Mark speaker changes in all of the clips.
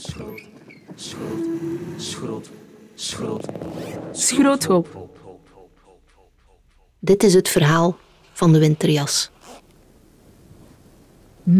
Speaker 1: Schroot, schroot, schroot, schroot.
Speaker 2: Schroothoop.
Speaker 3: Dit is het verhaal van de winterjas.
Speaker 4: Ik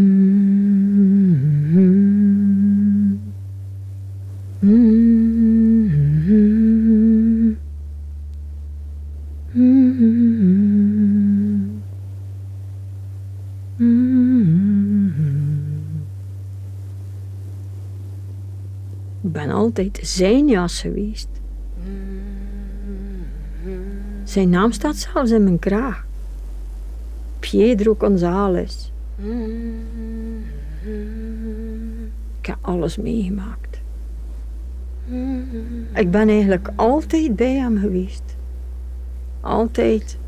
Speaker 4: ben altijd zijn jas geweest. Zijn naam staat zelfs in mijn kraag. Pedro González. Ik heb alles meegemaakt. Ik ben eigenlijk altijd bij hem geweest. Altijd.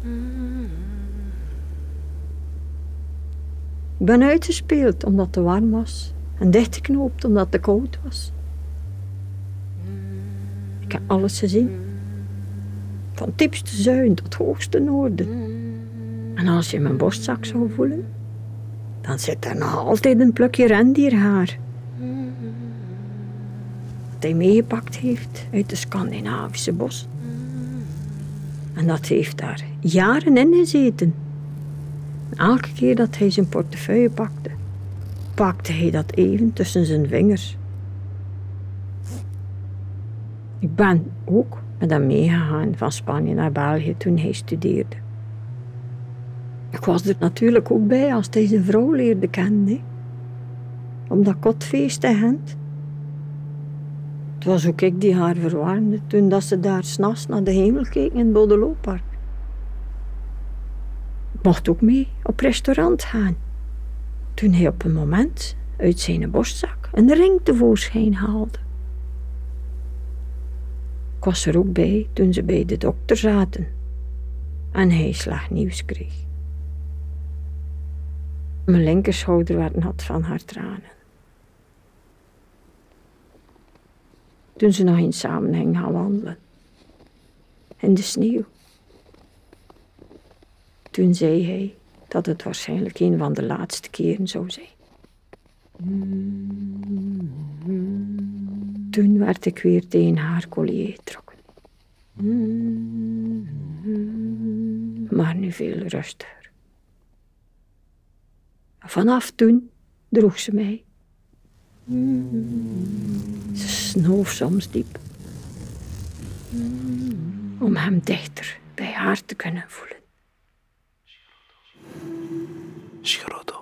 Speaker 4: Ik ben uitgespeeld omdat het warm was. En dichtgeknoopt omdat het koud was. Ik heb alles gezien. Van diepste zuiden tot hoogste noorden. En als je mijn borstzak zou voelen, dan zit er nog altijd een plukje rendierhaar. Dat hij meegepakt heeft uit de Scandinavische bos. En dat heeft daar jaren in gezeten. En elke keer dat hij zijn portefeuille pakte, pakte hij dat even tussen zijn vingers. Ik ben ook met hem meegegaan van Spanje naar België toen hij studeerde. Ik was er natuurlijk ook bij als hij zijn vrouw leerde kennen. Op dat kotfeest in Gent. Het was ook ik die haar verwarmde toen dat ze daar s'nachts naar de hemel keken in het Bodelooppark. Ik mocht ook mee op restaurant gaan. Toen hij op een moment uit zijn borstzak een ring tevoorschijn haalde. Ik was er ook bij toen ze bij de dokter zaten en hij slagnieuws kreeg. Mijn linkerschouder werd nat van haar tranen. Toen ze nog eens samen gingen gaan wandelen. In de sneeuw. Toen zei hij dat het waarschijnlijk een van de laatste keren zou zijn. Toen werd ik weer tegen haar collier getrokken. Maar nu veel rustiger. Vanaf toen droeg ze mij. Ze snoof soms diep. Om hem dichter bij haar te kunnen voelen.
Speaker 1: Schroot,